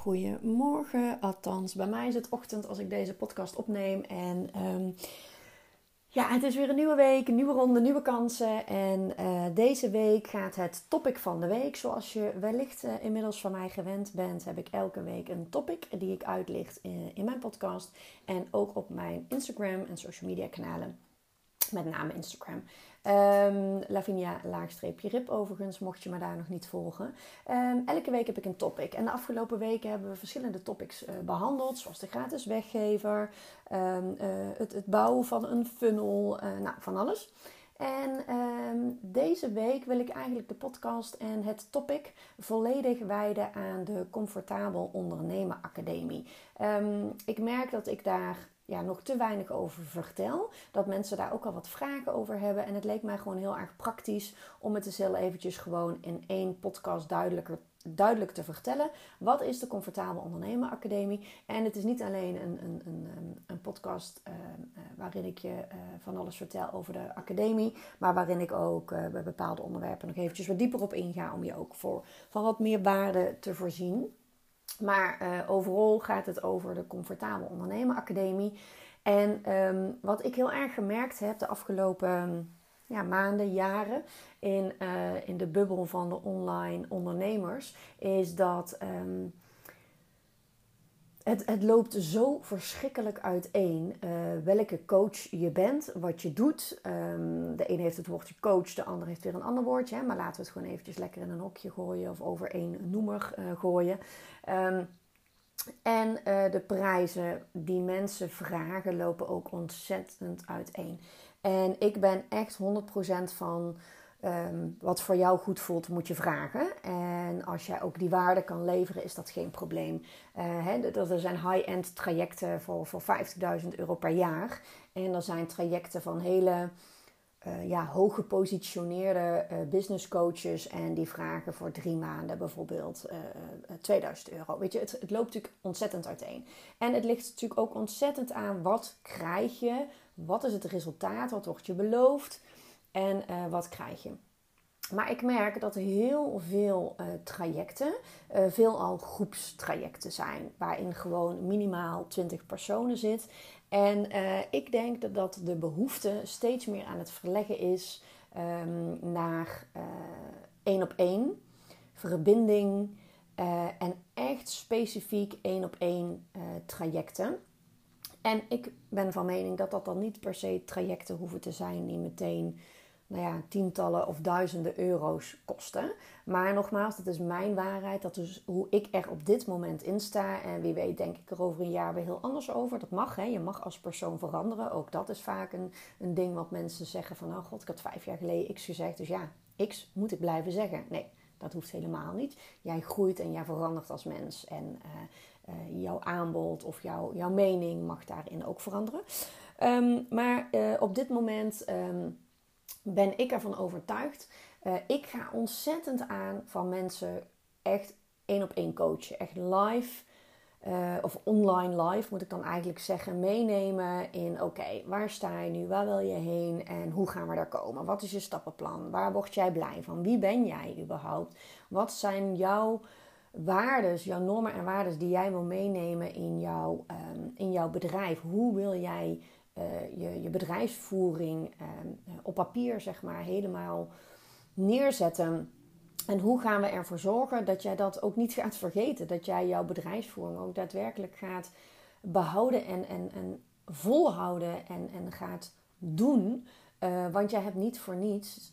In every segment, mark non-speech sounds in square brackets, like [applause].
Goedemorgen, althans bij mij is het ochtend als ik deze podcast opneem. En um, ja, het is weer een nieuwe week, een nieuwe ronde, nieuwe kansen. En uh, deze week gaat het topic van de week. Zoals je wellicht uh, inmiddels van mij gewend bent, heb ik elke week een topic die ik uitlicht in, in mijn podcast. En ook op mijn Instagram en social media kanalen. Met name Instagram. Um, Lavinia laagstreepje rip overigens, mocht je me daar nog niet volgen. Um, elke week heb ik een topic. En de afgelopen weken hebben we verschillende topics uh, behandeld. Zoals de gratis weggever, um, uh, het, het, bouwen van een funnel, uh, nou van alles. En deze week wil ik eigenlijk de podcast en het topic volledig wijden aan de Comfortabel Ondernemen Academie. ik merk dat ik daar ja, nog te weinig over vertel. Dat mensen daar ook al wat vragen over hebben. En het leek mij gewoon heel erg praktisch om het dus heel eventjes gewoon in één podcast duidelijker duidelijk te vertellen. Wat is de Comfortabel Ondernemen Academie? En het is niet alleen een, een, een, een podcast uh, waarin ik je uh, van alles vertel over de academie, maar waarin ik ook uh, bij bepaalde onderwerpen nog eventjes wat dieper op inga om je ook voor, van wat meer waarde te voorzien. Maar uh, overal gaat het over de Comfortabel Ondernemen Academie. En um, wat ik heel erg gemerkt heb de afgelopen ja, maanden, jaren in, uh, in de bubbel van de online ondernemers, is dat um, het, het loopt zo verschrikkelijk uiteen uh, welke coach je bent, wat je doet. Um, de een heeft het woordje coach, de ander heeft weer een ander woordje. Hè? Maar laten we het gewoon eventjes lekker in een hokje gooien of over één noemer uh, gooien. Um, en uh, de prijzen die mensen vragen lopen ook ontzettend uiteen. En ik ben echt 100% van um, wat voor jou goed voelt, moet je vragen. En als jij ook die waarde kan leveren, is dat geen probleem. Uh, er zijn high-end trajecten voor, voor 50.000 euro per jaar. En er zijn trajecten van hele uh, ja, hoog gepositioneerde uh, business coaches. En die vragen voor drie maanden bijvoorbeeld 2000 euro. Weet je, het, het loopt natuurlijk ontzettend uiteen. En het ligt natuurlijk ook ontzettend aan wat krijg je. Wat is het resultaat? Wat wordt je beloofd? En uh, wat krijg je? Maar ik merk dat er heel veel uh, trajecten, uh, veelal groepstrajecten zijn, waarin gewoon minimaal 20 personen zit. En ik denk dat, dat de behoefte steeds meer aan het verleggen is um, naar één op één, verbinding en echt specifiek één op één trajecten. En ik ben van mening dat dat dan niet per se trajecten hoeven te zijn die meteen nou ja, tientallen of duizenden euro's kosten. Maar nogmaals, dat is mijn waarheid. Dat is hoe ik er op dit moment in sta. En wie weet denk ik er over een jaar weer heel anders over. Dat mag, hè. Je mag als persoon veranderen. Ook dat is vaak een, een ding wat mensen zeggen van... Oh god, ik had vijf jaar geleden X gezegd. Dus ja, X moet ik blijven zeggen. Nee, dat hoeft helemaal niet. Jij groeit en jij verandert als mens. En uh, uh, jouw aanbod of jouw, jouw mening mag daarin ook veranderen. Um, maar uh, op dit moment... Um, ben ik ervan overtuigd. Uh, ik ga ontzettend aan van mensen echt één op één coachen. Echt live. Of online live moet ik dan eigenlijk zeggen, meenemen in oké, waar sta je nu, waar wil je heen en hoe gaan we daar komen? Wat is je stappenplan? Waar word jij blij van? Wie ben jij überhaupt? Wat zijn jouw waarden, jouw normen en waarden die jij wil meenemen in jouw, um, in jouw bedrijf? Hoe wil jij uh, je, je bedrijfsvoering uh, op papier zeg maar helemaal neerzetten. En hoe gaan we ervoor zorgen dat jij dat ook niet [laughs] gaat vergeten? Dat jij jouw bedrijfsvoering ook daadwerkelijk gaat behouden en, en, en volhouden en, en gaat doen want jij hebt niet voor niets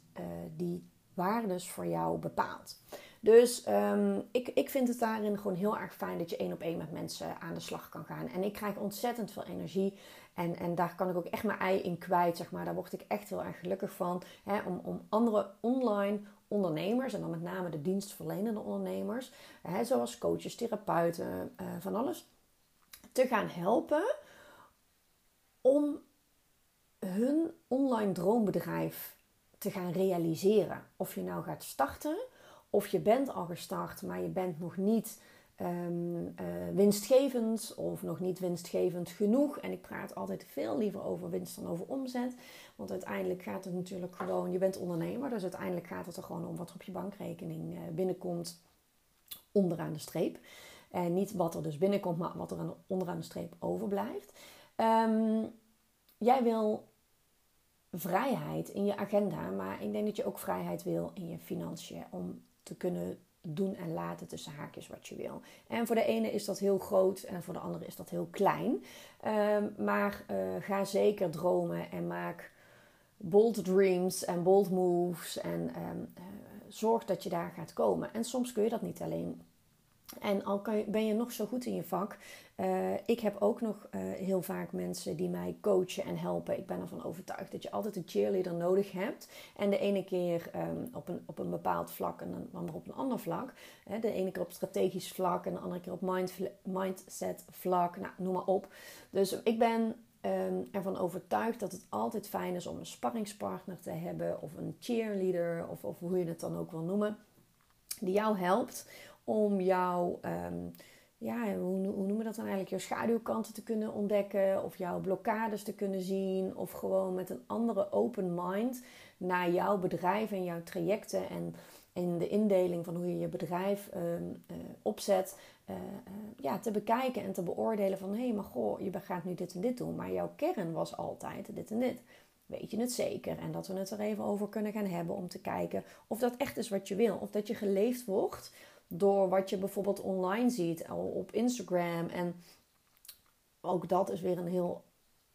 die waardes voor jou bepaald. Dus ehm, ik, ik vind het daarin gewoon heel erg fijn dat je één op één met mensen aan de slag kan gaan. En ik krijg ontzettend veel energie. En, en daar kan ik ook echt mijn ei in kwijt, zeg maar. Daar word ik echt heel erg gelukkig van. Hè, om, om andere online ondernemers, en dan met name de dienstverlenende ondernemers, hè, zoals coaches, therapeuten, uh, van alles, te gaan helpen om hun online droombedrijf te gaan realiseren. Of je nou gaat starten of je bent al gestart, maar je bent nog niet um, winstgevend of nog niet winstgevend genoeg. En ik praat altijd veel liever over winst dan over omzet. Want uiteindelijk gaat het natuurlijk gewoon, je bent ondernemer, dus uiteindelijk gaat het er gewoon om wat er op je bankrekening uh, binnenkomt onderaan de streep. En niet wat er dus binnenkomt, maar wat er onderaan de streep overblijft. Um, jij wil vrijheid in je agenda, maar ik denk dat je ook vrijheid wil in je financiën om te kunnen doen en laten tussen haakjes wat je wil. En voor de ene is dat heel groot en voor de andere is dat heel klein. Um, maar uh, ga zeker dromen en maak bold dreams en bold moves en um, uh, zorg dat je daar gaat komen. En soms kun je dat niet alleen en al je, ben je nog zo goed in je vak, uh, ik heb ook nog uh, heel vaak mensen die mij coachen en helpen. Ik ben ervan overtuigd dat je altijd een cheerleader nodig hebt. En de ene keer um, op, een, op een bepaald vlak en de andere op een ander vlak. De ene keer op strategisch vlak en de andere keer op mind, mindset vlak. Nou, noem maar op. Dus ik ben um, ervan overtuigd dat het altijd fijn is om een sparringspartner te hebben. Of een cheerleader, of, of hoe je het dan ook wil noemen. Die jou helpt om jouw, um, ja, hoe, hoe noemen we dat dan eigenlijk, jouw schaduwkanten te kunnen ontdekken of jouw blokkades te kunnen zien of gewoon met een andere open mind naar jouw bedrijf en jouw trajecten en, en de indeling van hoe je je bedrijf um, uh, opzet, uh, uh, ja, te bekijken en te beoordelen van hé, hey, maar goh, je gaat nu dit en dit doen, maar jouw kern was altijd dit en dit weet je het zeker. En dat we het er even over kunnen gaan hebben om te kijken of dat echt is wat je wil. Of dat je geleefd wordt door wat je bijvoorbeeld online ziet op Instagram. En ook dat is weer een heel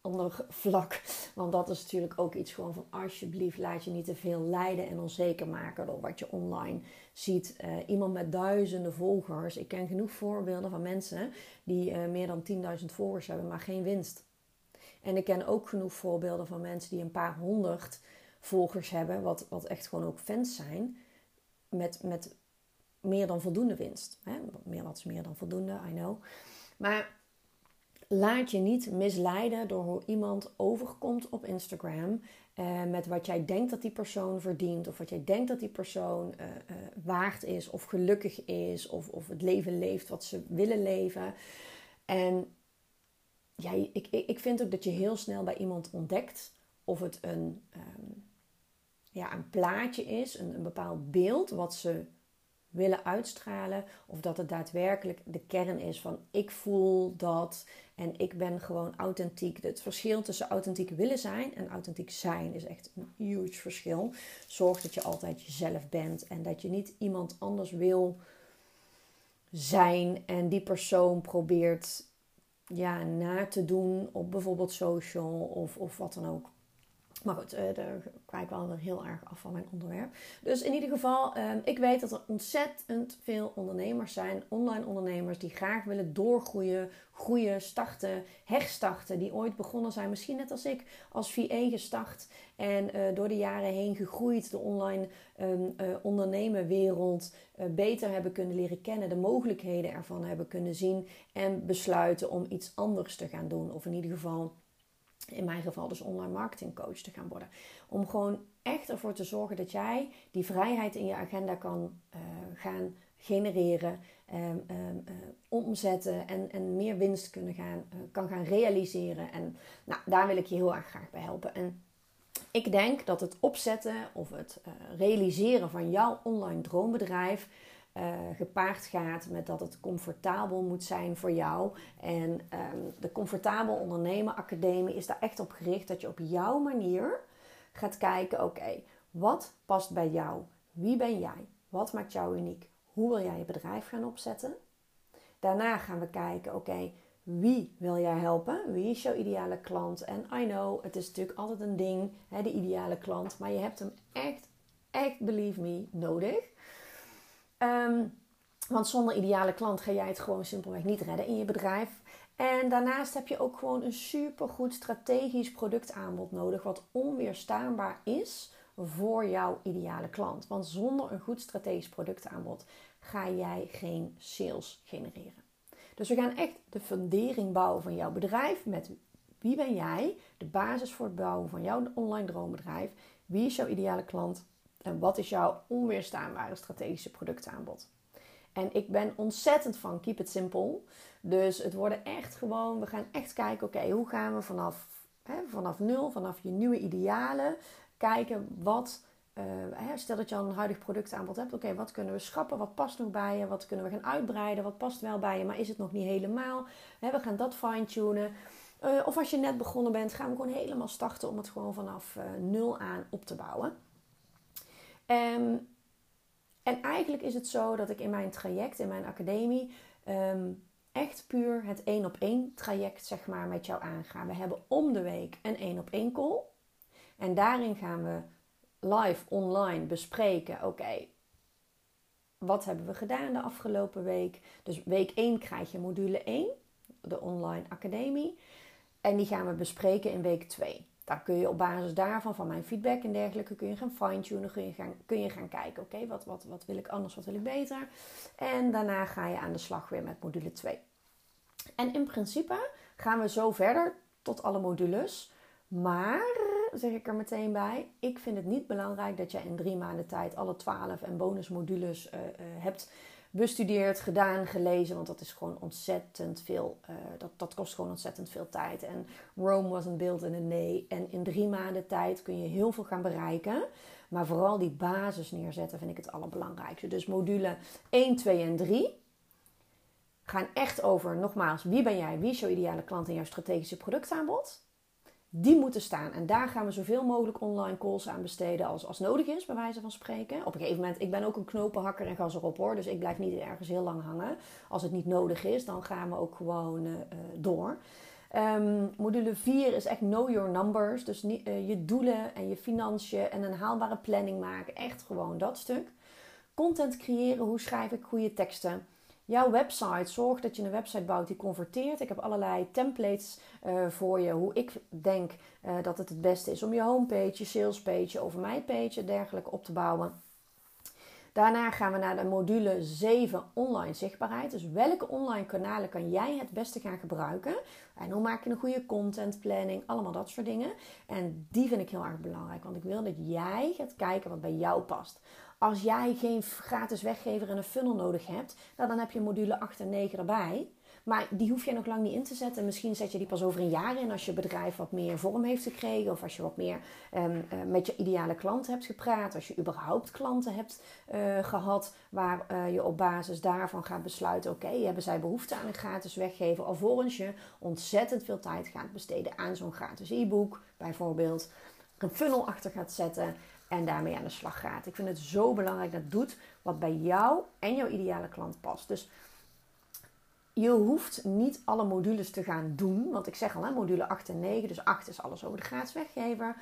ander vlak. Want dat is natuurlijk ook iets gewoon van alsjeblieft laat je niet te veel leiden en onzeker maken door wat je online ziet. Uh, iemand met duizenden volgers. Ik ken genoeg voorbeelden van mensen die uh, meer dan 10.000 volgers hebben, maar geen winst. En ik ken ook genoeg voorbeelden van mensen die een paar honderd volgers hebben, wat, wat echt gewoon ook fans zijn, met, met meer dan voldoende winst. Hè? Meer wat is meer dan voldoende, I know. Maar laat je niet misleiden door hoe iemand overkomt op Instagram. Eh, met wat jij denkt dat die persoon verdient. Of wat jij denkt dat die persoon uh, uh, waard is. Of gelukkig is. Of, of het leven leeft wat ze willen leven. En ja, ik, ik vind ook dat je heel snel bij iemand ontdekt. Of het een, um, ja, een plaatje is. Een, een bepaald beeld wat ze willen uitstralen. Of dat het daadwerkelijk de kern is van ik voel dat en ik ben gewoon authentiek. Het verschil tussen authentiek willen zijn en authentiek zijn is echt een huge verschil. Zorg dat je altijd jezelf bent en dat je niet iemand anders wil zijn en die persoon probeert ja, na te doen op bijvoorbeeld social of, of wat dan ook. Maar goed, uh, daar kwam ik wel weer heel erg af van mijn onderwerp. Dus in ieder geval, uh, ik weet dat er ontzettend veel ondernemers zijn, online ondernemers, die graag willen doorgroeien, groeien, starten, herstarten. Die ooit begonnen zijn, misschien net als ik, als VA gestart. En uh, door de jaren heen gegroeid, de online um, ondernemenwereld beter hebben kunnen leren kennen. De mogelijkheden ervan hebben kunnen zien. En besluiten om iets anders te gaan doen. Of in ieder geval in mijn geval dus online marketing coach te gaan worden. Om gewoon echt ervoor te zorgen dat jij die vrijheid in je agenda kan uh, gaan genereren, um, um, uh, omzetten en, en meer winst kunnen gaan, uh, kan gaan realiseren. En nou, daar wil ik je heel erg graag bij helpen. En ik denk dat het opzetten of het realiseren van jouw online droombedrijf uh, gepaard gaat met dat het comfortabel moet zijn voor jou. En um, de Comfortabel Ondernemen Academie is daar echt op gericht dat je op jouw manier gaat kijken: oké, wat past bij jou? Wie ben jij? Wat maakt jou uniek? Hoe wil jij je bedrijf gaan opzetten? Daarna gaan we kijken: oké, wie wil jij helpen? Wie is jouw ideale klant? En I know, het is natuurlijk altijd een ding, hè, de ideale klant. Maar je hebt hem echt, echt, believe me, nodig. Ehm, want zonder ideale klant ga jij het gewoon simpelweg niet redden in je bedrijf. En daarnaast heb je ook gewoon een supergoed strategisch productaanbod nodig, wat onweerstaanbaar is voor jouw ideale klant. Want zonder een goed strategisch productaanbod ga jij geen sales genereren. Dus we gaan echt de fundering bouwen van jouw bedrijf met wie ben jij, de basis voor het bouwen van jouw online droombedrijf, wie is jouw ideale klant en wat is jouw onweerstaanbare strategische productaanbod. En ik ben ontzettend van keep it simple. Dus het worden echt gewoon, we gaan echt kijken, oké, hoe gaan we vanaf, hè, vanaf nul, vanaf je nieuwe idealen, kijken wat uh, stel dat je al een huidig productaanbod hebt. Oké, wat kunnen we schrappen? Wat past nog bij je? Wat kunnen we gaan uitbreiden? Wat past wel bij je, maar is het nog niet helemaal? we gaan dat fine-tunen. Uh, of als je net begonnen bent, gaan we gewoon helemaal starten om het gewoon vanaf uh, nul aan op te bouwen. Um, en eigenlijk is het zo dat ik in mijn traject, in mijn academie, um, echt puur het één op één traject zeg maar met jou aanga. We hebben om de week een één op één call. En daarin gaan we live online bespreken. Oké, wat hebben we gedaan de afgelopen week? Dus week 1 krijg je module 1, de online academie. En die gaan we bespreken in week 2. Daar kun je op basis daarvan, van mijn feedback en dergelijke, kun je gaan fine-tunen. Kun je gaan, kun je gaan kijken, oké, wat, wat, wat wil ik anders, wat wil ik beter? En daarna ga je aan de slag weer met module 2. En in principe gaan we zo verder tot alle modules. Maar zeg ik er meteen bij. Ik vind het niet belangrijk dat jij in drie maanden tijd alle twaalf en bonusmodules uh, hebt bestudeerd, gedaan, gelezen. Want dat is gewoon ontzettend veel. Uh, dat, dat kost gewoon ontzettend veel tijd. En Rome wasn't built in a day. En in drie maanden tijd kun je heel veel gaan bereiken. Maar vooral die basis neerzetten vind ik het allerbelangrijkste. Dus module 1, 2 en 3 gaan echt over, nogmaals, wie ben jij? Wie is jouw ideale klant in jouw strategische productaanbod? Die moeten staan. En daar gaan we zoveel mogelijk online calls aan besteden als, als nodig is, bij wijze van spreken. Op een gegeven moment, ik ben ook een knopenhakker en gas erop hoor. Dus ik blijf niet ergens heel lang hangen. Als het niet nodig is, dan gaan we ook gewoon uh, door. Um, module 4 is echt know your numbers. Dus uh, je doelen en je financiën en een haalbare planning maken. Echt gewoon dat stuk. Content creëren, hoe schrijf ik goede teksten? Jouw website. Zorg dat je een website bouwt die converteert. Ik heb allerlei templates uh, voor je. Hoe ik denk uh, dat het het beste is om je homepage, je salespage, over mijn page en dergelijke op te bouwen. Daarna gaan we naar de module 7 online zichtbaarheid. Dus welke online kanalen kan jij het beste gaan gebruiken? En hoe maak je een goede content planning? Allemaal dat soort dingen. En die vind ik heel erg belangrijk, want ik wil dat jij gaat kijken wat bij jou past. Als jij geen gratis weggever en een funnel nodig hebt, nou, dan heb je module 8 en 9 erbij. Maar die hoef je nog lang niet in te zetten. Misschien zet je die pas over een jaar in als je bedrijf wat meer vorm heeft gekregen. Of als je wat meer um, uh, met je ideale klant hebt gepraat. Als je überhaupt klanten hebt uh, gehad waar uh, je op basis daarvan gaat besluiten. Oké, hebben zij behoefte aan een gratis weggever. Alvorens je ontzettend veel tijd gaat besteden aan zo'n gratis e-book bijvoorbeeld. Een funnel achter gaat zetten en daarmee aan de slag gaat. Ik vind het zo belangrijk dat doet wat bij jou en jouw ideale klant past. Dus je hoeft niet alle modules te gaan doen. Want ik zeg al, hè, module 8 en 9. Dus 8 is alles over de gratis weggever.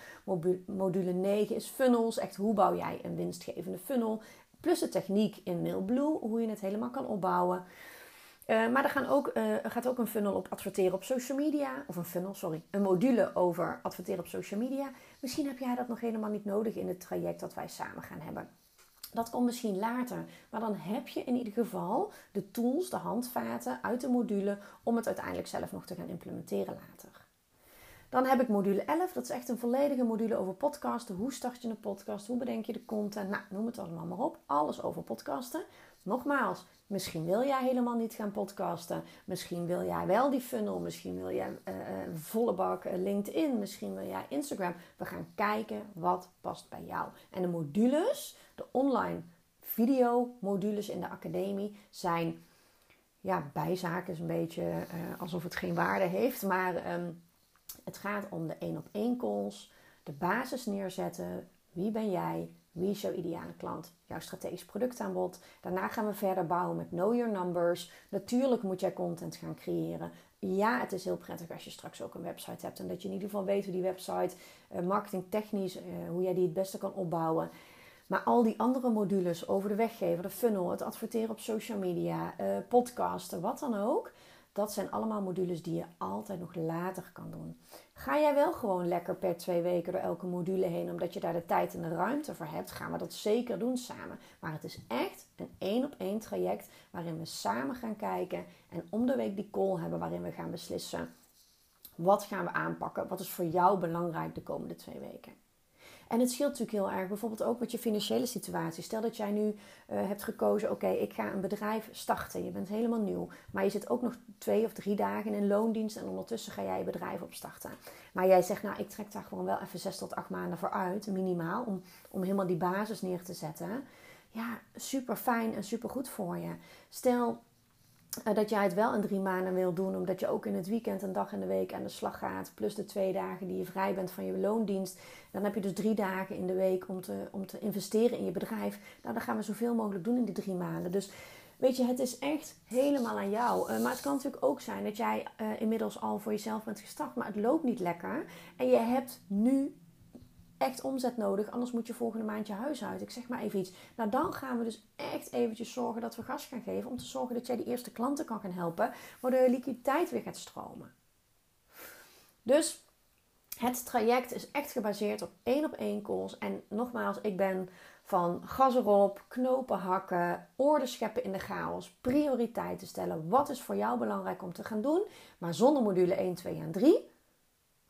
Module 9 is funnels. Echt, hoe bouw jij een winstgevende funnel? Plus de techniek in Mailblue. Hoe je het helemaal kan opbouwen. Uh, maar er, gaan ook, uh, er gaat ook een funnel op adverteren op social media. Of een funnel, sorry. Een module over adverteren op social media. Misschien heb jij dat nog helemaal niet nodig in het traject dat wij samen gaan hebben. Dat komt misschien later, maar dan heb je in ieder geval de tools, de handvaten uit de module om het uiteindelijk zelf nog te gaan implementeren later. Dan heb ik module 11, dat is echt een volledige module over podcasten. Hoe start je een podcast? Hoe bedenk je de content? Nou, noem het allemaal maar op. Alles over podcasten. Nogmaals, misschien wil jij helemaal niet gaan podcasten. Misschien wil jij wel die funnel. Misschien wil jij uh, volle bak uh, LinkedIn. Misschien wil jij Instagram. We gaan kijken wat past bij jou. En de modules, de online video modules in de academie zijn ja, bijzaken is een beetje alsof het geen waarde heeft. Maar um, het gaat om de één op één calls, de basis neerzetten. Wie ben jij? Wie is jouw ideale klant? Jouw strategisch productaanbod. Daarna gaan we verder bouwen met Know Your Numbers. Natuurlijk moet jij content gaan creëren. Ja, het is heel prettig als je straks ook een website hebt. En dat je in ieder geval weet hoe die website uh, marketingtechnisch, uh, hoe jij die het beste kan opbouwen. Maar al die andere modules over de weggever, de funnel, het adverteren op social media, uh, podcasten, wat dan ook. Dat zijn allemaal modules die je altijd nog later kan doen. Ga jij wel gewoon lekker per twee weken door elke module heen, omdat je daar de tijd en de ruimte voor hebt, gaan we dat zeker doen samen. Maar het is echt een één op één traject waarin we samen gaan kijken en om de week die call hebben waarin we gaan beslissen wat gaan we aanpakken, wat is voor jou belangrijk de komende twee weken. En het scheelt natuurlijk heel erg, bijvoorbeeld ook met je financiële situatie. Stel dat jij nu uh, hebt gekozen, oké, ik ga een bedrijf starten. Je bent helemaal nieuw, maar je zit ook nog twee of drie dagen in loondienst en ondertussen ga jij je bedrijf opstarten. Maar jij zegt, nou, ik trek daar gewoon wel even zes tot acht maanden voor uit, minimaal, om, om helemaal die basis neer te zetten. Ja, super fijn en super goed voor je. Stel, dat jij het wel in drie maanden wil doen, omdat je ook in het weekend een dag in de week aan de slag gaat, plus de twee dagen die je vrij bent van je loondienst. Dan heb je dus drie dagen in de week om te, om te investeren in je bedrijf. Nou, dan gaan we zoveel mogelijk doen in die drie maanden. Dus weet je, het is echt helemaal aan jou. Uh, maar het kan natuurlijk ook zijn dat jij uh, inmiddels al voor jezelf bent gestart, maar het loopt niet lekker. En je hebt nu echt omzet nodig, anders moet je volgende maand je huis uit. Ik zeg maar even iets. Nou, dan gaan we dus echt eventjes zorgen dat we gas gaan geven om te zorgen dat jij die eerste klanten kan gaan helpen, waardoor je liquiditeit weer gaat stromen. Dus het traject is echt gebaseerd op één op één calls. En nogmaals, ik ben van gas erop, knopen hakken, orde scheppen in de chaos, prioriteiten stellen. Wat is voor jou belangrijk om te gaan doen? Maar zonder module 1, 2 en 3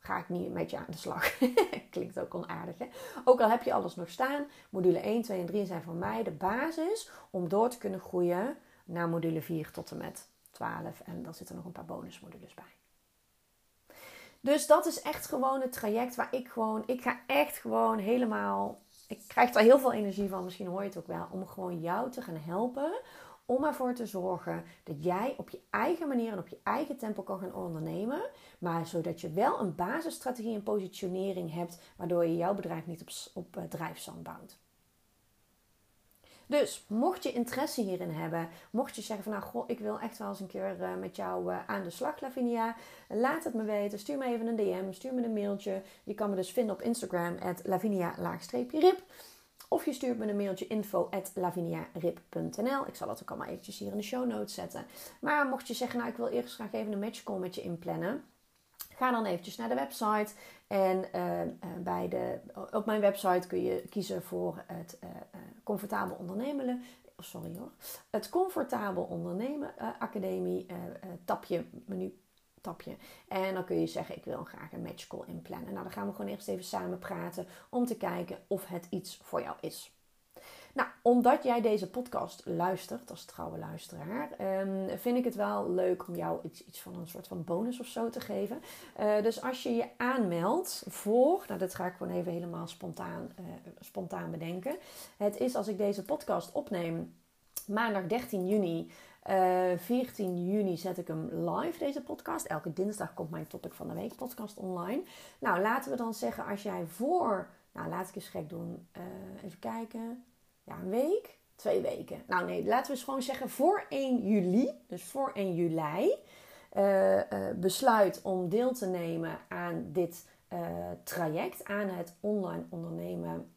ga ik niet met je aan de slag. [laughs] Klinkt ook onaardig, hè? Ook al heb je alles nog staan, module 1, 2 en 3 zijn voor mij de basis om door te kunnen groeien naar module 4 tot en met 12. En dan zitten nog een paar bonusmodules bij. Dus dat is echt gewoon het traject waar ik gewoon, ik ga echt gewoon helemaal, ik krijg daar heel veel energie van, misschien hoor je het ook wel, om gewoon jou te gaan helpen om ervoor te zorgen dat jij op je eigen manier en op je eigen tempo kan gaan ondernemen. Maar zodat je wel een basisstrategie en positionering hebt, waardoor je jouw bedrijf niet op, op uh, drijfzand bouwt. Dus mocht je interesse hierin hebben, mocht je zeggen van nou goh, ik wil echt wel eens een keer uh, met jou uh, aan de slag, Lavinia, laat het me weten. Stuur me even een DM, stuur me een mailtje. Je kan me dus vinden op Instagram, lavinia-rip. Of je stuurt me een mailtje info at. Ik zal het ook allemaal eventjes hier in de show notes zetten. Maar mocht je zeggen, nou ik wil eerst graag even een matchcall met je inplannen. Ga dan eventjes naar de website. En uh, bij de, op mijn website kun je kiezen voor het uh, comfortabel ondernemen. Oh, sorry hoor. Het comfortabel ondernemen academie tapje menu tapje. En dan kun je zeggen, ik wil graag een matchcall inplannen. Nou, dan gaan we gewoon eerst even samen praten om te kijken of het iets voor jou is. Nou, omdat jij deze podcast luistert als trouwe luisteraar, um, vind ik het wel leuk om jou iets, iets van een soort van bonus of zo te geven. Uh, dus als je je aanmeldt voor, nou dat ga ik gewoon even helemaal spontaan, uh, spontaan bedenken. Het is als ik deze podcast opneem maandag 13 juni uh, eh, 14 juni zet ik hem live, deze podcast. Elke dinsdag komt mijn Topic van de Week podcast online. Nou, laten we dan zeggen, als jij voor, nou laat ik eens gek doen, uh, even kijken, ja, een week, twee weken. Nou nee, laten we eens gewoon zeggen voor 1 juli, dus voor 1 juli, uh, besluit om deel te nemen aan dit traject, aan het online ondernemen.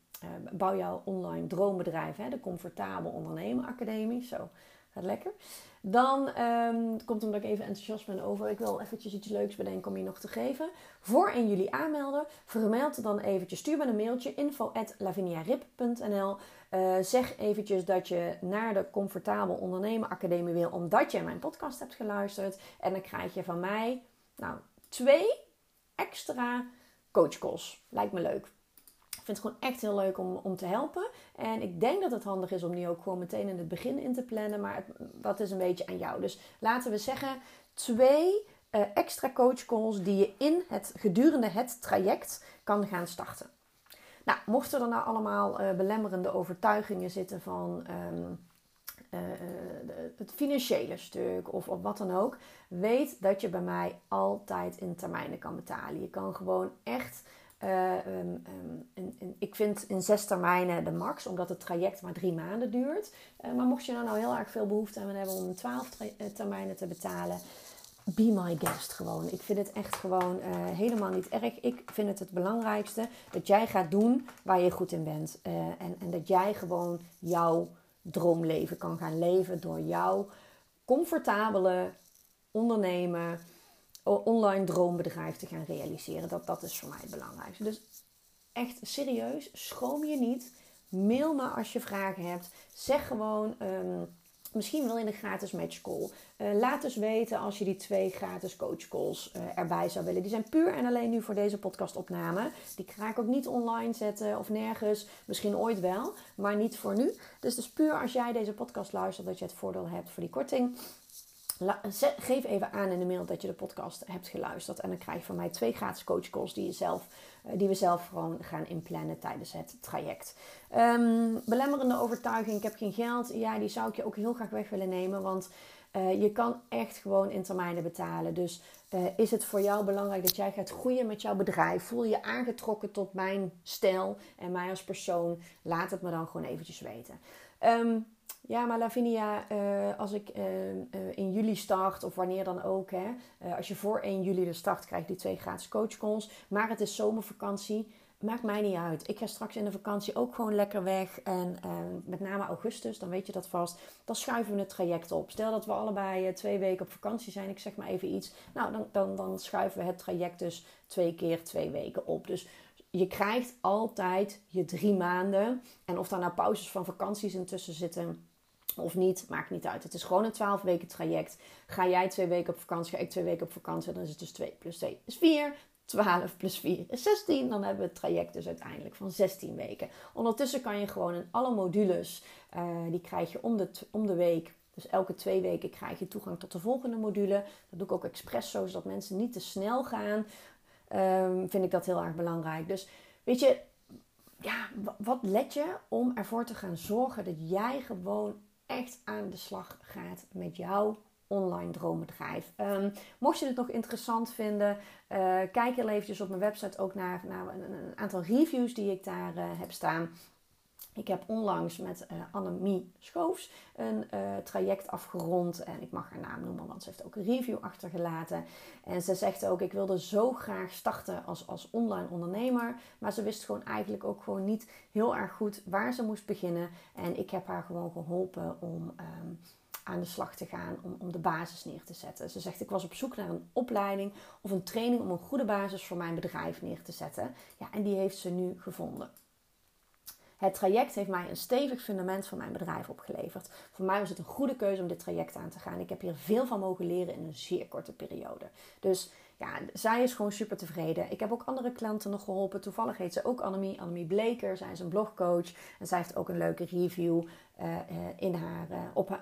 Bouw jouw online droombedrijf, hè, de Comfortabel Ondernemen Academie. Zo, Gaat lekker. Dan um, komt omdat ik even enthousiast ben over. Ik wil eventjes iets leuks bedenken om je nog te geven. Voor 1 juli aanmelden. Vermeld dan eventjes. Stuur me een mailtje. info at laviniarip.nl uh, Zeg eventjes dat je naar de Comfortabel Ondernemen Academie wil. Omdat je mijn podcast hebt geluisterd. En dan krijg je van mij nou, twee extra coachcalls. Lijkt me leuk. Ik vind het gewoon echt heel leuk om, om te helpen. En ik denk dat het handig is om die ook gewoon meteen in het begin in te plannen. Maar het, wat is een beetje aan jou. Dus laten we zeggen twee uh, extra coachcalls die je in het, gedurende het traject kan gaan starten. Nou, mochten er nou allemaal uh, belemmerende overtuigingen zitten van um, uh, het financiële stuk of, of wat dan ook, weet dat je bij mij altijd in termijnen kan betalen. Je kan gewoon echt Um, ik vind in zes termijnen de max, omdat het traject maar drie maanden duurt. maar mocht je nou, nou heel erg veel behoefte aan hebben om twaalf termijnen te betalen, be my guest gewoon. Ik vind het echt gewoon helemaal niet erg. Ik vind het het belangrijkste dat jij gaat doen waar je goed in bent. En, en dat jij gewoon jouw droomleven kan gaan leven door jouw comfortabele ondernemen, online droombedrijf te gaan realiseren. Dat, dat is voor mij het belangrijkste. Dus echt serieus, schroom je niet. Mail me als je vragen hebt. Zeg gewoon. Um, Misschien wil je een gratis match call. Uh, laat dus weten als je die twee gratis coach calls uh, erbij zou willen. Die zijn puur en alleen nu voor deze podcastopname. Die ga ik ook niet online zetten of nergens. Misschien ooit wel, maar niet voor nu. Dus het is puur als jij deze podcast luistert dat je het voordeel hebt voor die korting. Geef even aan in de mail dat je de podcast hebt geluisterd. En dan krijg je van mij twee gratis coach calls die je zelf eh, die we zelf gewoon gaan inplannen tijdens het traject. Um, belemmerende overtuiging, ik heb geen geld. Ja, die zou ik je ook heel graag weg willen nemen. Want uh, je kan echt gewoon in termijnen betalen. Dus uh, is het voor jou belangrijk dat jij gaat groeien met jouw bedrijf? Voel je aangetrokken tot mijn stijl en mij als persoon? Laat het me dan gewoon eventjes weten. Um, ja, maar Lavinia, uh, als ik uh, uh, in juli start of wanneer dan ook, hè, als je voor 1 juli de start krijgt, die twee gratis coachcalls. Maar het is zomervakantie, maakt mij niet uit. Ik ga straks in de vakantie ook gewoon lekker weg. En met name augustus, dan weet je dat vast. Dan schuiven we het traject op. Stel dat we allebei twee weken op vakantie zijn, ik zeg maar even iets. Nou, dan, dan, dan schuiven we het traject dus twee keer twee weken op. Dus je krijgt altijd je drie maanden. En of daar nou pauzes van vakanties intussen zitten of niet, maakt niet uit. Het is gewoon een 12 weken traject. Ga jij twee weken op vakantie, ga ik twee weken op vakantie, dan is het dus 2 plus 2 is 4. 12 plus 4 is 16. Dan hebben we het traject dus uiteindelijk van 16 weken. Ondertussen kan je gewoon in alle modules, uh, die krijg je om de, om de week. Dus elke twee weken krijg je toegang tot de volgende module. Dat doe ik ook expres zo, zodat mensen niet te snel gaan. Um, vind ik dat heel erg belangrijk. Dus weet je, ja, wat let je om ervoor te gaan zorgen dat jij gewoon echt aan de slag gaat met jouw online droombedrijf. Um, mocht je het nog interessant vinden, uh, kijk heel eventjes op mijn website ook naar, naar een, aantal reviews die ik daar uh, heb staan. Ik heb onlangs met uh, Annemie Schoofs een uh, traject afgerond. En ik mag haar naam noemen, want ze heeft ook een review achtergelaten. En ze zegt ook, ik wilde zo graag starten als, als online ondernemer. Maar ze wist gewoon eigenlijk ook gewoon niet heel erg goed waar ze moest beginnen. En ik heb haar gewoon geholpen om... Um, aan de slag te gaan om, om de basis neer te zetten. Ze zegt: Ik was op zoek naar een opleiding of een training om een goede basis voor mijn bedrijf neer te zetten. Ja, en die heeft ze nu gevonden. Het traject heeft mij een stevig fundament voor mijn bedrijf opgeleverd. Voor mij was het een goede keuze om dit traject aan te gaan. Ik heb hier veel van mogen leren in een zeer korte periode. Dus ja, zij is gewoon super tevreden. Ik heb ook andere klanten nog geholpen. Toevallig heet ze ook Annemie, Annemie Bleker. Zij is een blogcoach en zij heeft ook een leuke review uh, in haar, uh, op,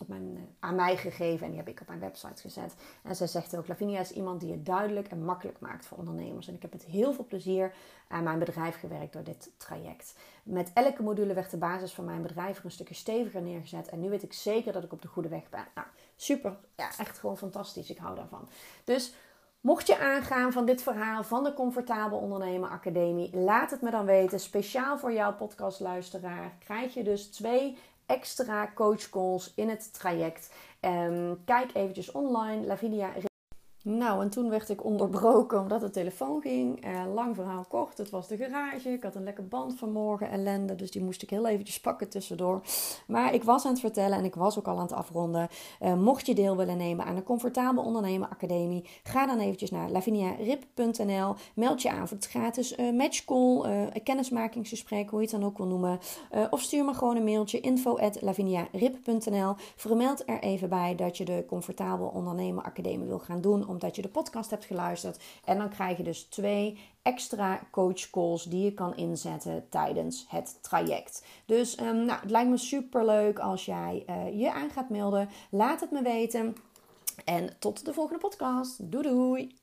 op mijn, aan mij gegeven. En die heb ik op mijn website gezet. En zij zegt ook, Lavinia is iemand die het duidelijk en makkelijk maakt voor ondernemers. En ik heb met heel veel plezier aan mijn bedrijf gewerkt door dit traject. Met elke module werd de basis van mijn bedrijf er een stukje steviger neergezet. En nu weet ik zeker dat ik op de goede weg ben. Nou, super. Ja, echt gewoon fantastisch. Ik hou daarvan. Dus Mocht je aangaan van dit verhaal van de Comfortabel Ondernemen Academie, laat het me dan weten. Speciaal voor jouw podcastluisteraar krijg je dus twee extra coachcalls in het traject. Um, kijk eventjes online, Lavinia nou, en toen werd ik onderbroken omdat de telefoon ging. Eh, lang verhaal kort, het was de garage. Ik had een lekker band vanmorgen, ellende. Dus die moest ik heel eventjes pakken tussendoor. Maar ik was aan het vertellen en ik was ook al aan het afronden. Uh, mocht je deel willen nemen aan de Comfortabel Ondernemen Academie, ga dan eventjes naar laviniarip.nl. Meld je aan voor het gratis uh, matchcall, uh, kennismakingsgesprek, hoe je het dan ook wil noemen. of stuur me gewoon een mailtje info at. Vermeld er even bij dat je de Comfortabel Ondernemen Academie wil gaan doen omdat je de podcast hebt geluisterd. En dan krijg je dus twee extra coach calls die je kan inzetten tijdens het traject. Dus um, nou, het lijkt me super leuk als jij uh, je aan gaat melden. Laat het me weten. En tot de volgende podcast. Doei doei!